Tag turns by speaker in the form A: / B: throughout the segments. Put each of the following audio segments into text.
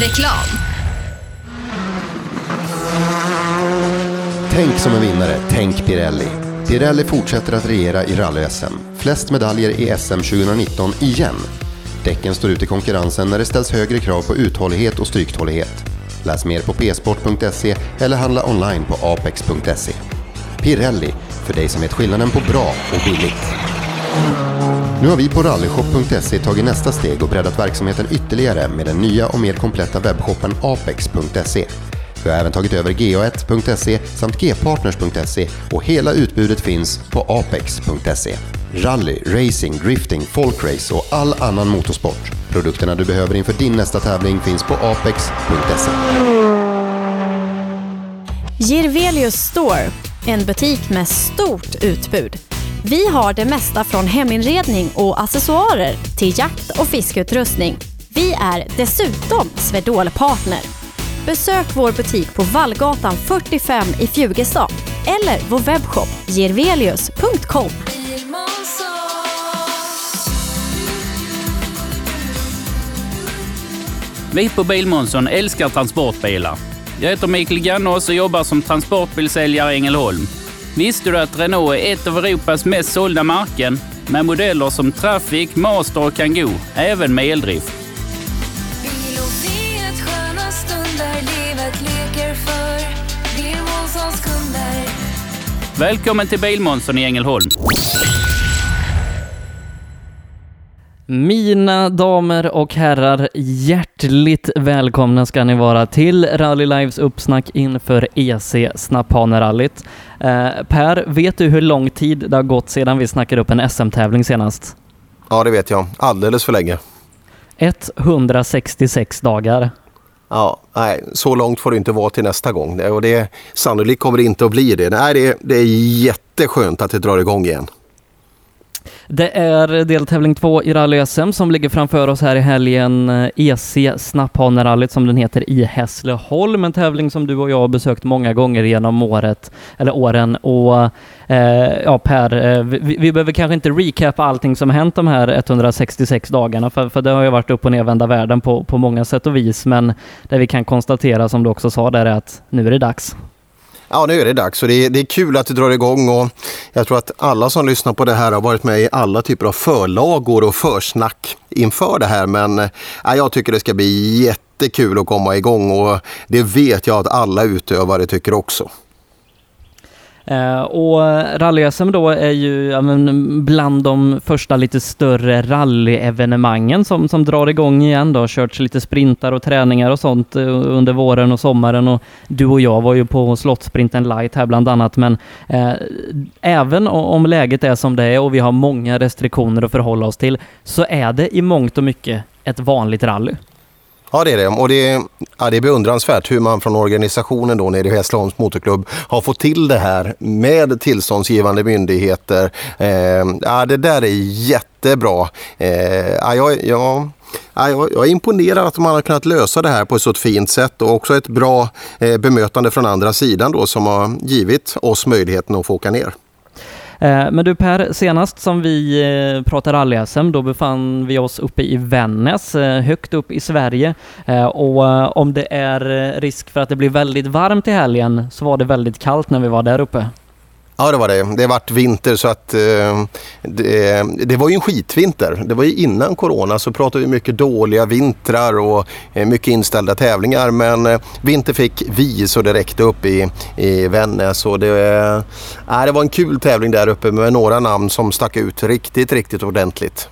A: Reklam.
B: Tänk som en vinnare, tänk Pirelli. Pirelli fortsätter att regera i rally-SM. Flest medaljer i SM 2019 igen. Däcken står ut i konkurrensen när det ställs högre krav på uthållighet och stryktålighet. Läs mer på psport.se eller handla online på apex.se. Pirelli, för dig som vet skillnaden på bra och billigt. Nu har vi på rallyshop.se tagit nästa steg och breddat verksamheten ytterligare med den nya och mer kompletta webbshoppen apex.se. Vi har även tagit över ga1.se samt gpartners.se och hela utbudet finns på apex.se. Rally, racing, drifting, folkrace och all annan motorsport. Produkterna du behöver inför din nästa tävling finns på apex.se.
C: Girvelius Store, en butik med stort utbud. Vi har det mesta från heminredning och accessoarer till jakt och fiskeutrustning. Vi är dessutom Swedol-partner. Besök vår butik på Vallgatan 45 i Fjugestad eller vår webbshop gervelius.com.
D: Vi på Bilmånsson älskar transportbilar. Jag heter Mikael Gannås och jobbar som transportbilsäljare i Ängelholm. Visste du att Renault är ett av Europas mest sålda märken med modeller som Traffic, Master och Kangoo, även med eldrift? Välkommen till Bilmånsson i Ängelholm.
E: Mina damer och herrar, hjärtligt välkomna ska ni vara till Rally Lives uppsnack inför EC Snapphanerallyt. Eh, per, vet du hur lång tid det har gått sedan vi snackade upp en SM-tävling senast?
F: Ja, det vet jag. Alldeles för länge.
E: 166 dagar.
F: Ja, nej, så långt får det inte vara till nästa gång. Och det, sannolikt kommer det inte att bli det. Nej, det, det är jätteskönt att det drar igång igen.
E: Det är deltävling två i rally-SM som ligger framför oss här i helgen. Eh, EC Snapphanerallyt som den heter i Hässleholm. En tävling som du och jag har besökt många gånger genom året, eller åren. Och eh, ja, Per, eh, vi, vi behöver kanske inte recapa allting som hänt de här 166 dagarna, för, för det har ju varit upp och nervända världen på, på många sätt och vis. Men det vi kan konstatera, som du också sa där, är att nu är det dags.
F: Ja, nu är det dags och det är, det är kul att det drar igång och jag tror att alla som lyssnar på det här har varit med i alla typer av förlagor och försnack inför det här. Men ja, jag tycker det ska bli jättekul att komma igång och det vet jag att alla utövare tycker också.
E: Eh, och rally-SM då är ju ja, bland de första lite större rallyevenemangen som, som drar igång igen. Det har körts lite sprintar och träningar och sånt eh, under våren och sommaren och du och jag var ju på Slottsprinten Light här bland annat. Men eh, även om läget är som det är och vi har många restriktioner att förhålla oss till så är det i mångt och mycket ett vanligt rally.
F: Ja det är det och det är, ja, det är beundransvärt hur man från organisationen då nere i Hässleholms motorklubb har fått till det här med tillståndsgivande myndigheter. Eh, ja, det där är jättebra. Eh, ja, jag, jag, ja, jag jag är imponerad att man har kunnat lösa det här på ett så fint sätt och också ett bra eh, bemötande från andra sidan då som har givit oss möjligheten att få åka ner.
E: Eh, men du Per, senast som vi eh, pratade rally-SM, då befann vi oss uppe i Vännäs, eh, högt upp i Sverige. Och om det är risk för att det blir väldigt varmt i helgen så var det väldigt kallt när vi var där uppe.
F: Ja det var det. Det vart vinter så att eh, det, det var ju en skitvinter. Det var ju innan corona så pratade vi mycket dåliga vintrar och eh, mycket inställda tävlingar. Men eh, vinter fick vi så det räckte upp i, i Vännäs. Och det, eh, det var en kul tävling där uppe med några namn som stack ut riktigt, riktigt ordentligt.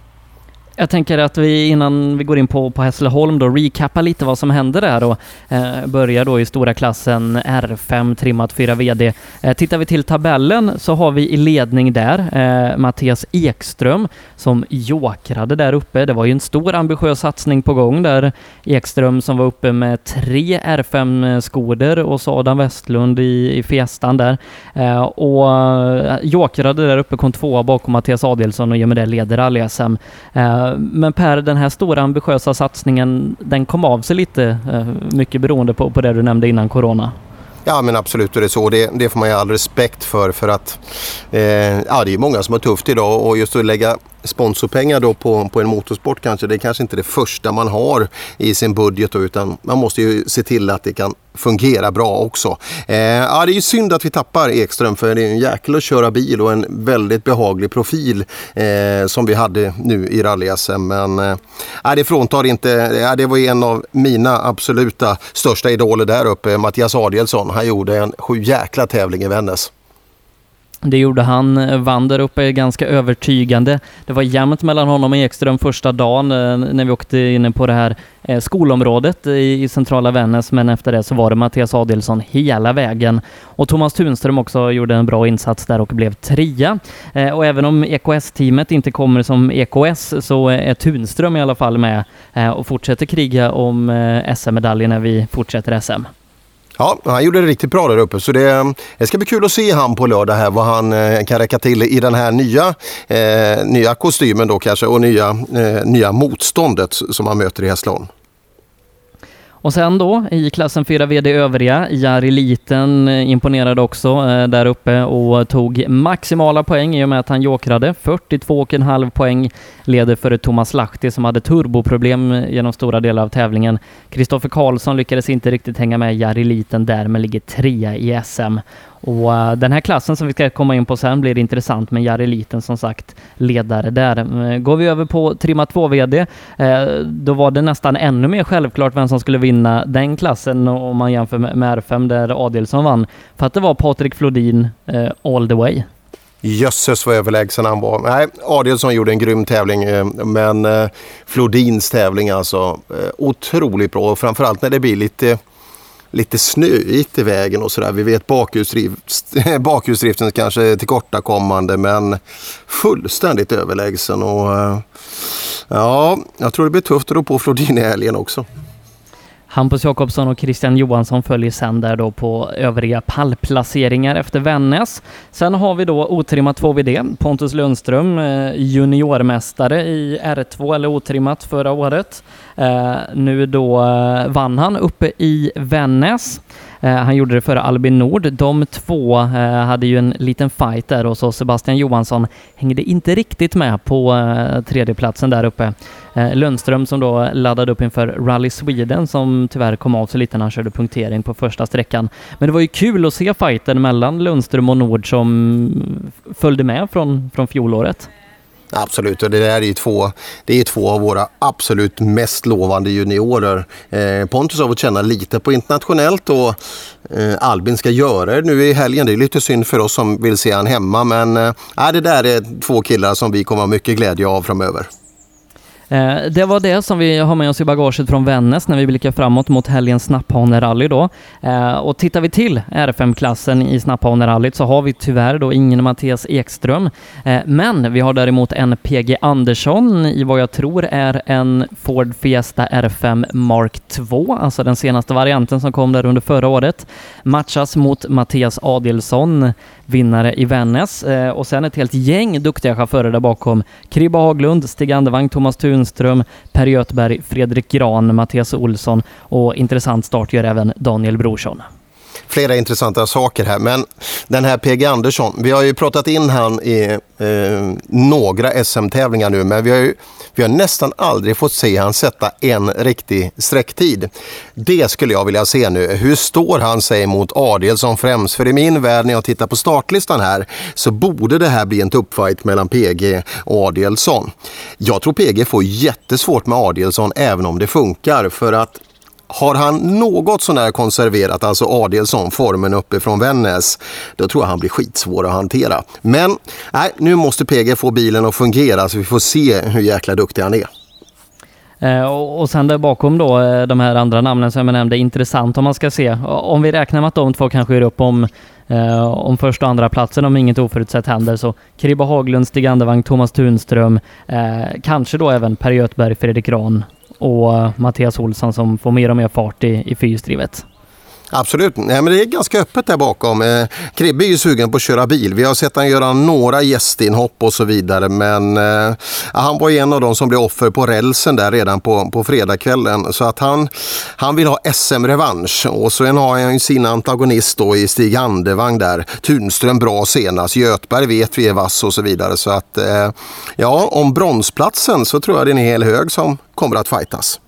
E: Jag tänker att vi innan vi går in på, på Hässleholm då recappa lite vad som hände där och eh, börjar då i stora klassen R5 trimmat 4 VD. Eh, tittar vi till tabellen så har vi i ledning där eh, Mattias Ekström som jokrade där uppe. Det var ju en stor ambitiös satsning på gång där. Ekström som var uppe med tre R5-skoder och så Adam Westlund i, i Fiestan där. Eh, och eh, jokrade där uppe, kom tvåa bakom Mattias Adelsson och i och med det leder rally-SM. Eh, men Per, den här stora ambitiösa satsningen, den kom av sig lite, eh, mycket beroende på, på det du nämnde innan corona.
F: Ja men absolut är det så. Det, det får man ju all respekt för. För att eh, ja, det är många som har tufft idag och just att lägga sponsorpengar då på, på en motorsport kanske, det är kanske inte det första man har i sin budget då, utan man måste ju se till att det kan fungera bra också. Eh, ja, det är ju synd att vi tappar Ekström för det är en jäkel att köra bil och en väldigt behaglig profil eh, som vi hade nu i rally-SM. Men eh, det fråntar inte, eh, det var en av mina absoluta största idoler där uppe, Mattias Adielsson. Han gjorde en sju jäkla tävling i Vännäs.
E: Det gjorde han. Eh, vann där uppe ganska övertygande. Det var jämnt mellan honom och Ekström första dagen eh, när vi åkte in på det här eh, skolområdet i centrala Vännäs, men efter det så var det Mattias Adelsson hela vägen. Och Thomas Tunström också gjorde en bra insats där och blev trea. Och även om EKS-teamet inte kommer som EKS så är Tunström i alla fall med och fortsätter kriga om SM-medaljer när vi fortsätter SM.
F: Ja, han gjorde det riktigt bra där uppe så det, det ska bli kul att se han på lördag här vad han eh, kan räcka till i den här nya, eh, nya kostymen då kanske och nya, eh, nya motståndet som han möter i Hässleholm.
E: Och sen då i klassen 4 VD övriga, Jari Liten eh, imponerade också eh, där uppe och tog maximala poäng i och med att han jokrade. 42,5 poäng leder före Thomas Lahti som hade turboproblem eh, genom stora delar av tävlingen. Kristoffer Karlsson lyckades inte riktigt hänga med Jari Liten där men ligger trea i SM. Och uh, den här klassen som vi ska komma in på sen blir intressant med Jari Liten som sagt ledare där. Eh, går vi över på Trimma 2 VD, uh, eh, då var det nästan ännu mer självklart vem som skulle vinna den klassen om man jämför med, R5 där Adelsson vann. För att det var Patrik Flodin uh, all the way.
F: Jösses vad överlägsen han var. Nej, Adielsson gjorde en grym tävling men Flodins tävling alltså otroligt bra och framförallt när det blir lite lite snöigt i vägen och sådär. Vi vet bakhjulsdrift, bakhjulsdriften kanske är tillkortakommande men fullständigt överlägsen. Och, eh, ja, jag tror det blir tufft att rå på Flodin i helgen också.
E: Hampus Jakobsson och Christian Johansson följer sen där då på övriga pallplaceringar efter Vännäs. Sen har vi då otrimmat 2VD, Pontus Lundström, eh, juniormästare i R2 eller otrimmat förra året. Eh, nu då eh, vann han uppe i Vännäs. Eh, han gjorde det före Albin Nord. De två eh, hade ju en liten fight där och så Sebastian Johansson hängde inte riktigt med på eh, tredjeplatsen där uppe. Lundström som då laddade upp inför Rally Sweden som tyvärr kom av sig lite när han körde punktering på första sträckan. Men det var ju kul att se fighten mellan Lundström och Nord som följde med från, från fjolåret.
F: Absolut, och det där är ju två, det är två av våra absolut mest lovande juniorer. Eh, Pontus har fått känna lite på internationellt och eh, Albin ska göra det nu i helgen. Det är lite synd för oss som vill se han hemma men eh, det där är två killar som vi kommer ha mycket glädje av framöver.
E: Eh, det var det som vi har med oss i bagaget från Vännäs när vi blickar framåt mot helgens snapphanerally då. Eh, och tittar vi till R5-klassen i snapphanerallyt så har vi tyvärr då ingen Mattias Ekström. Eh, men vi har däremot en PG Andersson i vad jag tror är en Ford Fiesta R5 Mark 2, alltså den senaste varianten som kom där under förra året. Matchas mot Mattias Adelsson vinnare i Vännäs eh, och sen ett helt gäng duktiga chaufförer där bakom. Kribba Haglund, Stig Andevang, Thomas Tunström, Per Göthberg, Fredrik Gran, Mattias Olsson och intressant start gör även Daniel Brorsson
F: flera intressanta saker här. Men den här PG Andersson, vi har ju pratat in han i eh, några SM-tävlingar nu, men vi har, ju, vi har nästan aldrig fått se han sätta en riktig sträcktid. Det skulle jag vilja se nu. Hur står han sig mot Adielsson främst? För i min värld, när jag tittar på startlistan här, så borde det här bli en tuppfight mellan PG och Adelsson. Jag tror PG får jättesvårt med Adelsson, även om det funkar, för att har han något sånär konserverat, alltså Adelsson, formen uppifrån Vännäs, då tror jag han blir skitsvår att hantera. Men nej, nu måste PG få bilen att fungera så vi får se hur jäkla duktig han är.
E: Eh, och sen där bakom då, eh, de här andra namnen som jag nämnde, intressant om man ska se. Om vi räknar med att de två kanske gör upp om, eh, om första och andra platsen om inget oförutsett händer, så Kribbe Haglund, Stig Andevang, Thomas Tunström, eh, kanske då även Per Göthberg, Fredrik Rahn och Mattias Olsson som får mer och mer fart i, i fyrhjulsdrivet.
F: Absolut, Nej, men det är ganska öppet där bakom. Eh, Kribbe är ju sugen på att köra bil. Vi har sett han göra några gästinhopp och så vidare men eh, han var en av de som blev offer på rälsen där redan på, på fredagskvällen. Så att han, han vill ha SM-revansch och sen har han ju sin antagonist då i Stig Andevang där. Tunström bra senast, Götberg vet vi är vass och så vidare. Så att eh, ja, om bronsplatsen så tror jag det är en hel hög som kommer att fightas.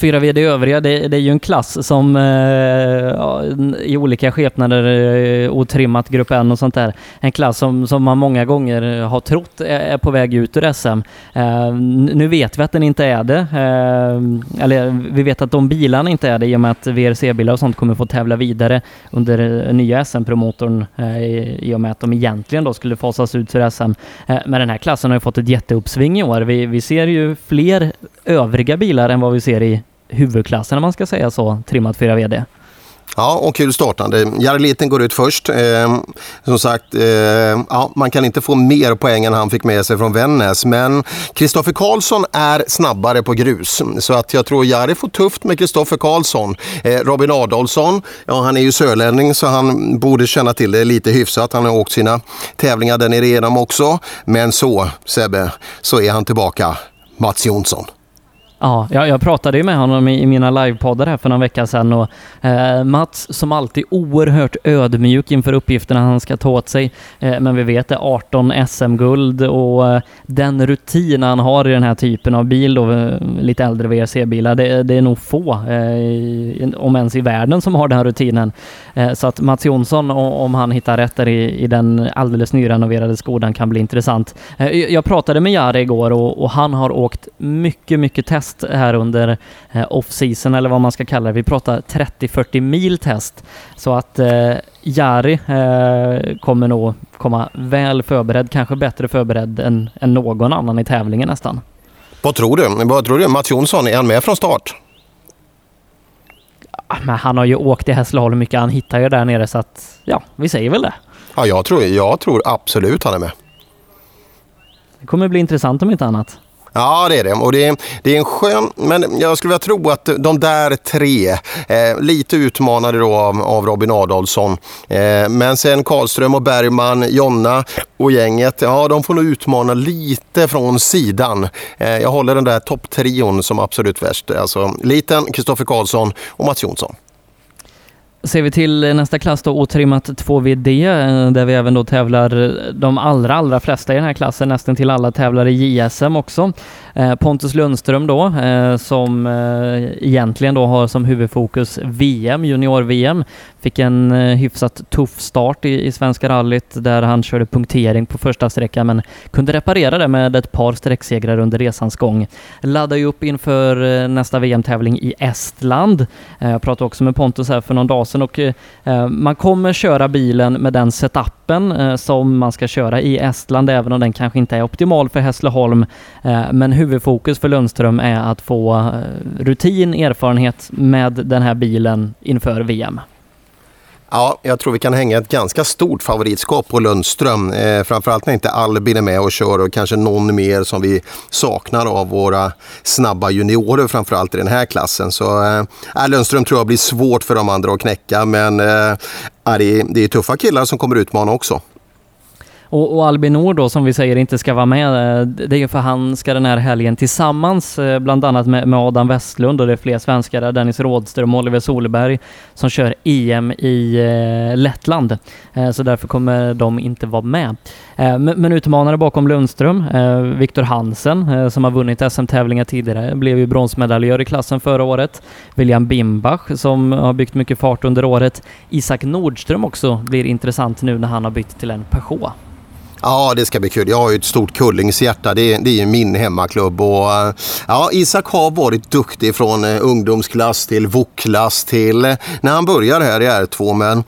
E: Fyra VD övriga, det, det, är ju en klass som eh, ja, i olika skepnader, eh, otrimmat grupp N och sånt där, en klass som, som man många gånger har trott är, är på väg ut ur SM. Eh, nu vet vi att den inte är det, eh, eller vi vet att de bilarna inte är det i och med att VRC-bilar och sånt kommer få tävla vidare under eh, nya SM-promotorn eh, i och med att de egentligen då skulle fasas ut för SM. Eh, men den här klassen har ju fått ett jätteuppsving i år. Vi, vi ser ju fler övriga bilar än vad vi ser i huvudklassen om man ska säga så, trimmat 4 VD.
F: Ja, och kul startande. Jari Liten går ut först. Eh, som sagt, eh, ja, man kan inte få mer poäng än han fick med sig från Vännäs. Men Kristoffer Karlsson är snabbare på grus. Så att jag tror Jari får tufft med Kristoffer Karlsson. Eh, Robin Adolfsson, ja han är ju sörlänning så han borde känna till det lite hyfsat. Han har åkt sina tävlingar där nere igenom också. Men så, Sebbe, så är han tillbaka. Mats Jonsson.
E: Ja, jag, jag pratade ju med honom i, i mina livepoddar här för någon vecka sedan och eh, Mats som alltid oerhört ödmjuk inför uppgifterna han ska ta åt sig. Eh, men vi vet det 18 SM-guld och eh, den rutin han har i den här typen av bil då, eh, lite äldre VRC-bilar, det, det, är nog få, eh, om ens i världen, som har den här rutinen. Eh, så att Mats Jonsson, om han hittar rätt där i, i den alldeles nyrenoverade Skodan kan bli intressant. jag pratade med Jari igår och, och han har åkt mycket, mycket test test här under eh, off-season eller vad man ska kalla det. Vi pratar 30-40 mil test. Så att eh, Jari eh, kommer nog komma väl förberedd, kanske bättre förberedd än, än någon annan i tävlingen nästan.
F: Vad tror du? Vad tror du? Mats Jonsson, är han med från start?
E: Men han har ju åkt i Hässleholm mycket, han hittar ju där nere så att ja, vi säger väl det.
F: Ja, jag tror, jag tror absolut han är med.
E: Det kommer bli intressant om inte annat.
F: Ja, det är det. Och det är, det är en skön... Men jag skulle vilja tro att de där tre, eh, lite utmanade då av, av Robin Adolfsson. Eh, men sen Karlström och Bergman, Jonna och gänget, ja de får nog utmana lite från sidan. Eh, jag håller den där topptrion som absolut värst. Alltså Liten, Kristoffer Karlsson och Mats Jonsson.
E: Ser vi till nästa klass då, otrimmat 2VD, eh, där vi även då tävlar de allra, allra flesta i den här klassen, nästan till alla tävlar i JSM också. Eh, Pontus Lundström då, eh, som eh, egentligen då har som huvudfokus VM, junior-VM, fick en hyfsat tuff start i, i Svenska rallyt där han körde punktering på första sträckan men kunde reparera det med ett par sträcksegrar under resans gång. Laddar ju upp inför nästa VM-tävling i Estland. Jag pratade också med Pontus här för någon dag sedan och man kommer köra bilen med den setupen eh, som man ska köra i Estland, även om den kanske inte är optimal för Hässleholm. Eh, men huvudfokus för Lundström är att få eh, rutin, erfarenhet med den här bilen inför VM.
F: Ja, jag tror vi kan hänga ett ganska stort favoritskap på Lundström. Eh, framförallt när inte Albin är med och kör och kanske någon mer som vi saknar av våra snabba juniorer framförallt i den här klassen. Så eh, Lundström tror jag blir svårt för de andra att knäcka men eh, det, är, det är tuffa killar som kommer utmana också.
E: Och, och Albin Nord då, som vi säger inte ska vara med, eh, det är ju för han ska den här helgen tillsammans, eh, bland annat med, med Adam Westlund och det är fler svenskar, Dennis Rådström och Oliver Solberg, som kör EM i eh, Lettland. Eh, så därför kommer de inte vara med. Eh, men, men utmanare bakom Lundström, eh, Viktor Hansen, eh, som har vunnit SM-tävlingar tidigare, blev ju bronsmedaljör i klassen förra året. William Bimbach, som har byggt mycket fart under året. Isak Nordström också blir intressant nu när han har bytt till en Peugeot.
F: Ja, det ska bli kul. Jag har ju ett stort Kullingshjärta. Det, det är ju min hemmaklubb. Och, eh, ja, Isak har varit duktig från eh, ungdomsklass till VOK-klass till eh, när han börjar här i R2. Men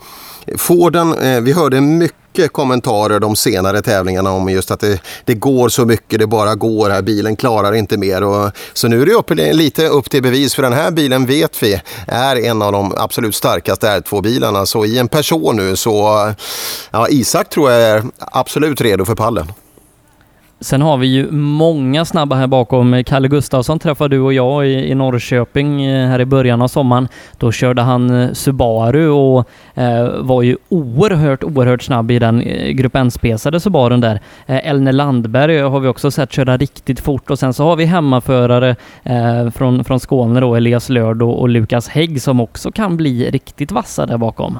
F: Forden, vi hörde mycket mycket kommentarer de senare tävlingarna om just att det, det, går så mycket, det bara går här, bilen klarar inte mer. Och, så nu är det upp, lite upp till bevis för den här bilen vet vi är en av de absolut starkaste R2-bilarna. Så i en person nu så, ja Isak tror jag är absolut redo för pallen.
E: Sen har vi ju många snabba här bakom. Kalle Gustafsson träffade du och jag i, i Norrköping eh, här i början av sommaren. Då körde han eh, Subaru och eh, var ju oerhört, oerhört snabb i den eh, Grupp N-spesade Subarun där. Eh, Elne Landberg har vi också sett köra riktigt fort och sen så har vi hemmaförare eh, från, från Skåne då, Elias Lörd och, och Lukas Hägg som också kan bli riktigt vassa där bakom.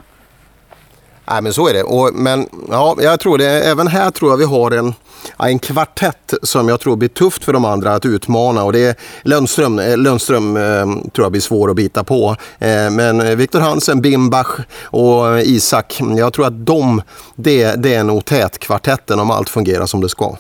F: Nej men så är det. Och, men ja, jag tror det, även här tror jag vi har en, en kvartett som jag tror blir tufft för de andra att utmana. Och det är Lundström, eh, Lundström eh, tror jag blir svår att bita på. Eh, men eh, Viktor Hansen, Bimbach och Isak, jag tror att de, det, det är nog tätkvartetten om allt fungerar som det ska.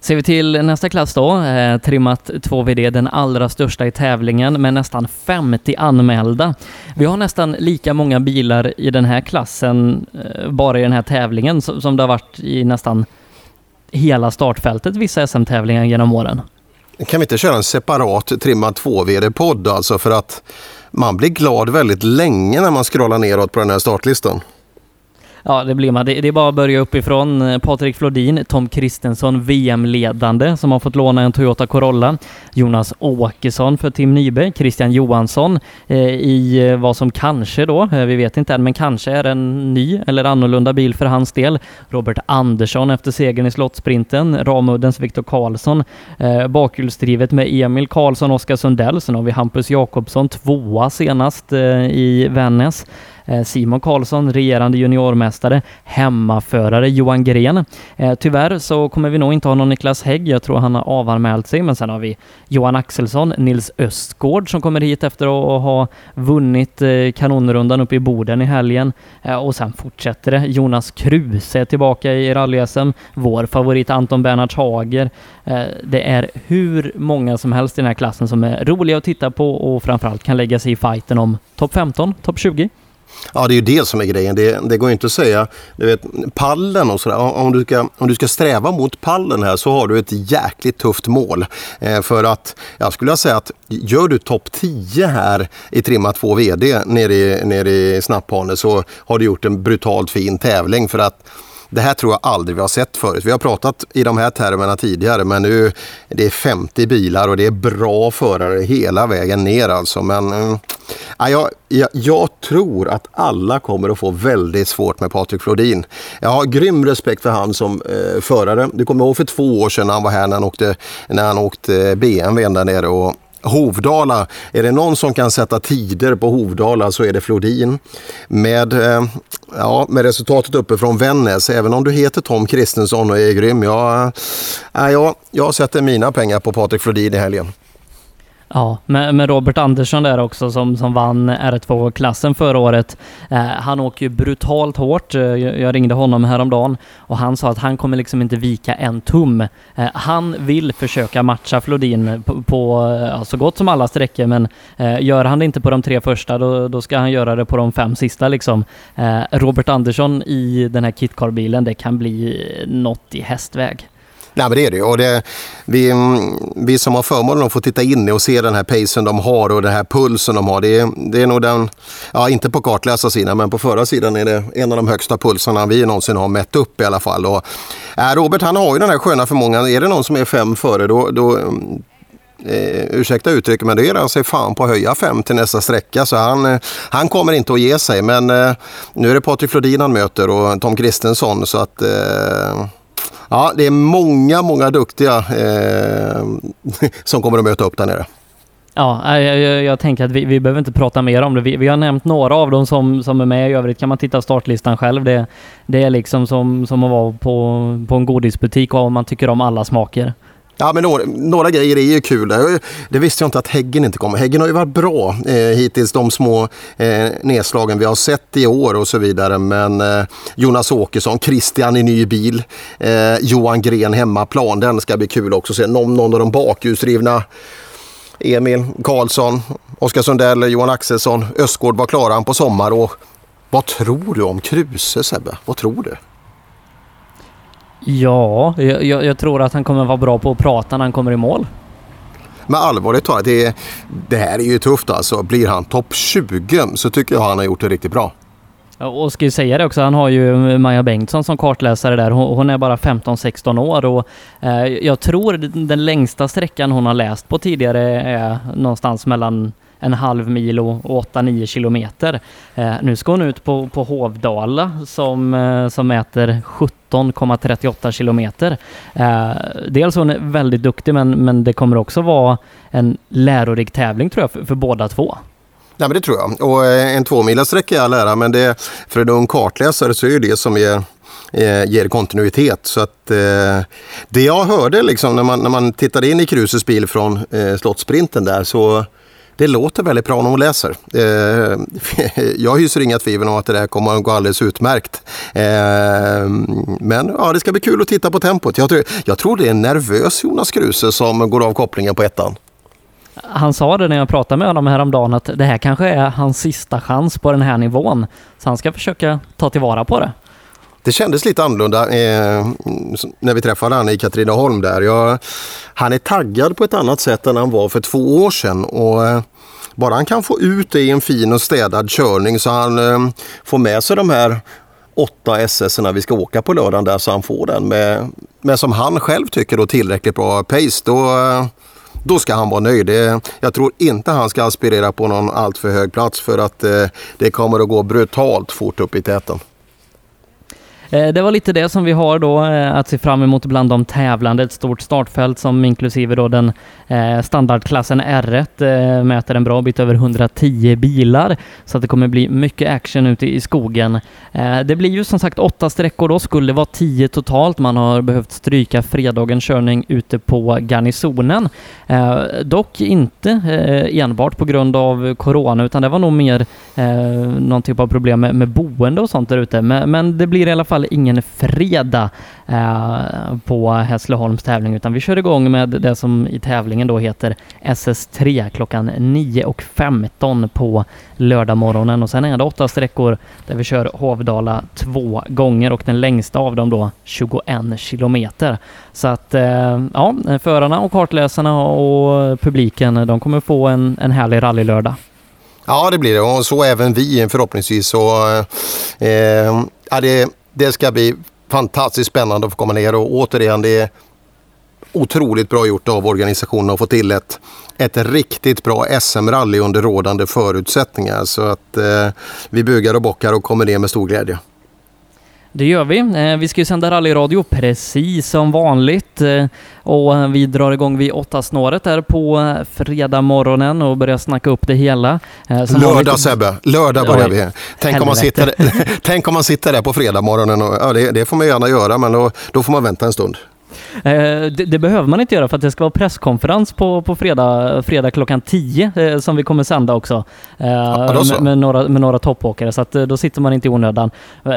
E: Ser vi till nästa klass då, eh, trimmat 2VD, den allra största i tävlingen med nästan 50 anmälda. Vi har nästan lika många bilar i den här klassen eh, bara i den här tävlingen som, som det har varit i nästan hela startfältet vissa SM-tävlingar genom åren.
F: Kan vi inte köra en separat trimmad 2VD-podd alltså för att man blir glad väldigt länge när man scrollar neråt på den här startlistan.
E: Ja, det blir man. Det, det är bara att börja uppifrån. Patrik Flodin, Tom Kristensson, VM-ledande, som har fått låna en Toyota Corolla. Jonas Åkesson för Tim Nyberg, Christian Johansson eh, i eh, vad som kanske då, eh, vi vet inte än, men kanske är en ny eller annorlunda bil för hans del. Robert Andersson efter segern i Slottsprinten, Ramuddens Viktor Karlsson, eh, bakhjulsdrivet med Emil Karlsson, Oskar Sundell. Sen har vi Hampus Jakobsson, tvåa senast eh, i Vännäs. Eh, Simon Karlsson, regerande juniormästare, hemmaförare Johan Gren. Eh, tyvärr så kommer vi nog inte ha någon Niklas Hägg, jag tror han har avanmält sig, men sen har vi Johan Axelsson, Nils Östgård som kommer hit efter att ha vunnit eh, kanonrundan uppe i Boden i helgen och sen fortsätter det. Jonas Kruse är tillbaka i rally-SM, vår favorit Anton Bernhards Hager. Det är hur många som helst i den här klassen som är roliga att titta på och framförallt kan lägga sig i fighten om topp 15, topp 20.
F: Ja, det är ju det som är grejen. Det, det går inte att säga, du vet, pallen och sådär. Om du, ska, om du ska sträva mot pallen här så har du ett jäkligt tufft mål. Eh, för att, jag skulle säga att gör du topp 10 här i trimma 2 VD nere i, nere i Snapphane så har du gjort en brutalt fin tävling. För att det här tror jag aldrig vi har sett förut. Vi har pratat i de här termerna tidigare men nu det är 50 bilar och det är bra förare hela vägen ner alltså. Men eh, jag, jag, jag, tror att alla kommer att få väldigt svårt med Patrik Flodin. Jag har grym respekt för han som eh, förare. Du kommer ihåg för två år sedan när han var här när han åkte, när han åkte eh, BMW där nere och Hovdala, är det någon som kan sätta tider på Hovdala så är det Flodin. Med, eh, ja, med resultatet uppe från Vännäs, även om du heter Tom Kristensson och är grym. Jag, äh, jag, jag sätter mina pengar på Patrik Flodin i helgen.
E: Ja, med, med, Robert Andersson där också som, som vann R2-klassen förra året. Eh, han åker ju brutalt hårt. Eh, jag, jag, ringde honom häromdagen och han sa att han kommer liksom inte vika en tum. Eh, han vill försöka matcha Flodin på, på eh, ja, så gott som alla sträckor men eh, gör han det inte på de tre första då, då ska han göra det på de fem sista liksom. Eh, Robert Andersson i den här kitcar-bilen, det kan bli något i hästväg.
F: Nej, men det är det och det, vi, mm, vi som har förmånen att få titta in och se den här pacen de har och den här pulsen de har. Det är, det är nog den, ja inte på kartläsarsidan men på förra sidan är det en av de högsta pulsarna vi någonsin har mätt upp i alla fall. Och, äh, Robert han har ju den här sköna förmågan, är det någon som är fem före då, då mm, Eh, ursäkta uttrycket, men då ger han sig fan på att höja fem till nästa sträcka. Så han, eh, han kommer inte att ge sig. Men eh, nu är det Patrik Flodin han möter och Tom Kristensson. Så att eh, Ja, det är många, många duktiga eh, som kommer att möta upp där nere.
E: Ja, jag, jag, jag, tänker att vi, vi behöver inte prata mer om det. Vi, vi, har nämnt några av dem som, som är med. I övrigt kan man titta startlistan själv. Det, det är liksom som, som att vara på, på en godisbutik och man tycker om alla smaker.
F: Ja, men några, några, grejer är ju kul. Det visste jag inte att Häggen inte kommer. Häggen har ju varit bra eh, hittills, de små eh, nedslagen vi har sett i år och så vidare. Men eh, Jonas Åkesson, Christian i ny bil, eh, Johan Gren hemmaplan. Den ska bli kul också. Se någon, någon av de bakhjulsdrivna Emil Karlsson, Oskar Sundell, Johan Axelsson, Östgård var klara på sommar. Och vad tror du om Kruse Sebbe? Vad tror du?
E: Ja, jag, jag, tror att han kommer vara bra på att prata när han kommer i mål.
F: Men allvarligt talat, det, det här är ju tufft alltså. Blir han topp 20 så tycker jag han har gjort det riktigt bra.
E: Och ska ju säga det också, han har ju Maja Bengtsson som kartläsare där. Hon, hon är bara 15-16 år och eh, jag tror den längsta sträckan hon har läst på tidigare är någonstans mellan en halv mil och 8-9 kilometer. Eh, nu ska hon ut på, på Hovdala som, eh, som mäter 13,38 kilometer. Eh, dels hon är väldigt duktig men, men det kommer också vara en lärorik tävling tror jag för, för båda två.
F: Ja, men det tror jag. Och eh, en tvåmilasträcka är all ära, men det, för en ung kartläsare så är det det som ger, eh, ger kontinuitet. Så att, eh, det jag hörde liksom, när, man, när man tittade in i Kruses bil från eh, Slottsprinten där så det låter väldigt bra när hon läser. Eh, jag hyser inga tvivel om att det där kommer att gå alldeles utmärkt. Eh, men ja, det ska bli kul att titta på tempot. Jag tror, jag tror det är en nervös Jonas Kruse som går av kopplingen på ettan.
E: Han sa det när jag pratade med honom häromdagen att det här kanske är hans sista chans på den här nivån. Så han ska försöka ta tillvara på det.
F: Det kändes lite annorlunda eh, när vi träffade honom i Katrineholm där. Jag, han är taggad på ett annat sätt än han var för två år sedan. Och, eh, bara han kan få ut det i en fin och städad körning så han eh, får med sig de här åtta ss vi ska åka på lördagen där så han får den med, med som han själv tycker då tillräckligt bra pace. Då, eh, då ska han vara nöjd. Jag tror inte han ska aspirera på någon alltför hög plats för att eh, det kommer att gå brutalt fort upp i täten.
E: Eh, det var lite det som vi har då eh, att se fram emot bland de tävlande. Ett stort startfält som inklusive då den eh, standardklassen R1 mäter en bra bit över 110 bilar. Så att det kommer bli mycket action ute i skogen. Det blir ju som sagt åtta sträckor då, skulle vara tio totalt. Man har behövt stryka fredagens körning ute på garnisonen. Dock inte enbart på grund av corona utan det var nog mer någon typ av problem med, boende och sånt där ute. Men det blir i alla fall fall ingen fredag eh, på Hässleholms tävling utan vi kör igång med det som i tävlingen då heter SS3 klockan 9.15 på lördag morgonen och sen är det åtta sträckor där vi kör Hovdala två gånger och den längsta av dem då 21 kilometer. Så att eh, ja, förarna och kartläsarna och publiken de kommer få en, en härlig rallylördag.
F: Ja, det blir det och så även vi förhoppningsvis. Så, eh, ja, det, det ska bli fantastiskt spännande att få komma ner och återigen det är otroligt bra gjort av organisationen att få till ett, ett riktigt bra SM-rally under rådande förutsättningar. Så att eh, vi bugar och bockar och kommer ner med stor glädje.
E: Det gör vi. Eh, vi ska ju sända rallyradio precis som vanligt eh, och vi drar igång vid åtta snåret där på fredag morgonen och börjar snacka upp det hela.
F: Eh, som lördag vanligt... Sebbe, lördag börjar vi. Tänk om, man sitter, tänk om man sitter där på fredag morgonen och ja, det, det får man gärna göra men då, då får man vänta en stund.
E: Eh, det, det, behöver man inte göra för att det ska vara presskonferens på, på fredag, fredag klockan 10 eh, som vi kommer sända också. Eh, ja, med, med, några, med några toppåkare så att då sitter man inte i onödan.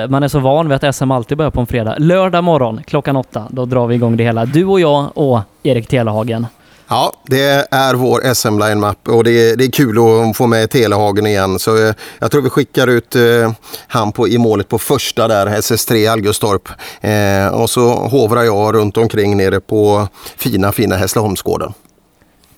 E: Man är så van vid att SM alltid börjar på en fredag. Lördag morgon klockan 8, då drar vi igång det hela. Du och jag och Erik Telehagen.
F: Ja, det är vår SM Line Map och det är, det är kul att få med Telehagen igen. Så eh, jag tror vi skickar ut eh, han på, i målet på första där, SS3 Algustorp. Eh, och så hovrar jag runt omkring nere på fina, fina Hässleholmsgården.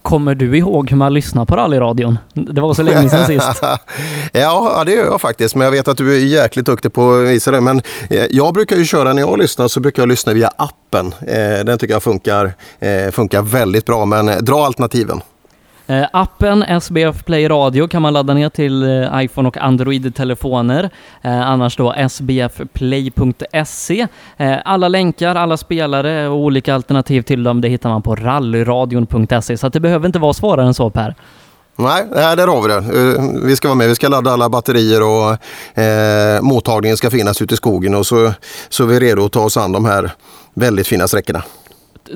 E: Kommer du ihåg hur man lyssnar på rallyradion? Det var så länge sedan sist.
F: ja, det gör jag faktiskt. Men jag vet att du är jäkligt duktig på att visa det. Men eh, jag brukar ju köra när jag lyssnar så brukar jag lyssna via appen. Eh, den tycker jag funkar, eh, funkar väldigt bra. Men dra alternativen.
E: Eh, appen SBF Play Radio kan man ladda ner till eh, iPhone och Android-telefoner. Eh, annars då sbfplay.se. Eh, alla länkar, alla spelare och olika alternativ till dem, det hittar man på rallyradion.se. Så det behöver inte vara svårare än så Per.
F: Nej, eh, där har vi det. Eh, vi ska vara med, vi ska ladda alla batterier och eh, mottagningen ska finnas ute i skogen och så, så är vi redo att ta oss an de här väldigt fina sträckorna.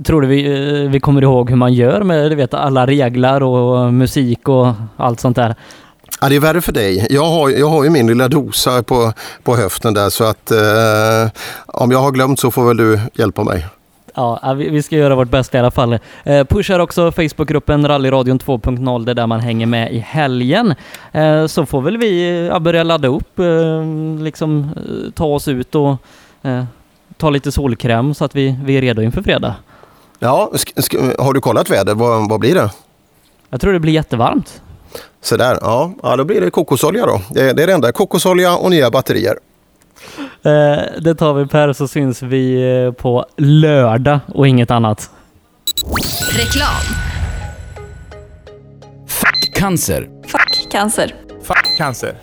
E: Tror du vi, eh, vi kommer ihåg hur man gör med du vet, alla regler och musik och allt sånt där?
F: Ja, det är värre för dig. Jag har, jag har ju min lilla dosa på, på höften där så att eh, om jag har glömt så får väl du hjälpa mig.
E: Ja, vi ska göra vårt bästa i alla fall. Eh, pushar också Facebookgruppen Rallyradion 2.0, det är där man hänger med i helgen. Eh, så får väl vi ja, börja ladda upp, eh, liksom ta oss ut och ta lite solkräm så att vi, vi är redo inför fredag.
F: Ja, har du kollat väder? Vad, vad blir det?
E: Jag tror det blir jättevarmt.
F: Så där, ja, ja, då blir det kokosolja då. Det, det är det enda. Kokosolja och nya batterier.
E: Eh, det tar vi Per så syns vi eh, på lördag och inget annat.
G: Reklam.
A: Cancer.
H: Cancer.
I: Fuck cancer.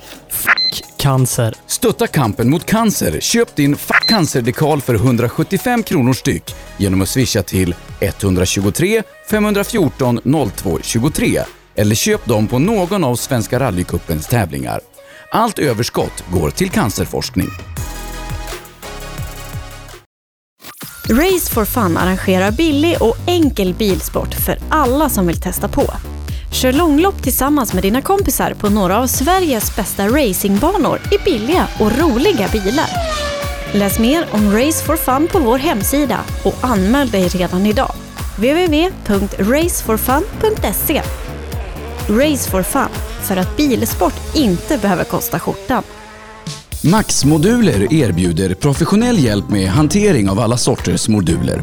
E: Cancer.
A: Stötta kampen mot cancer. Köp din Fuck Cancer-dekal för 175 kronor styck genom att swisha till 123 514 02 23 eller köp dem på någon av Svenska rallycupens tävlingar. Allt överskott går till cancerforskning.
C: Race for Fun arrangerar billig och enkel bilsport för alla som vill testa på. Kör långlopp tillsammans med dina kompisar på några av Sveriges bästa racingbanor i billiga och roliga bilar. Läs mer om Race for Fun på vår hemsida och anmäl dig redan idag. www.raceforfun.se Race for Fun, för att bilsport inte behöver kosta skjortan.
A: Max-moduler erbjuder professionell hjälp med hantering av alla sorters moduler.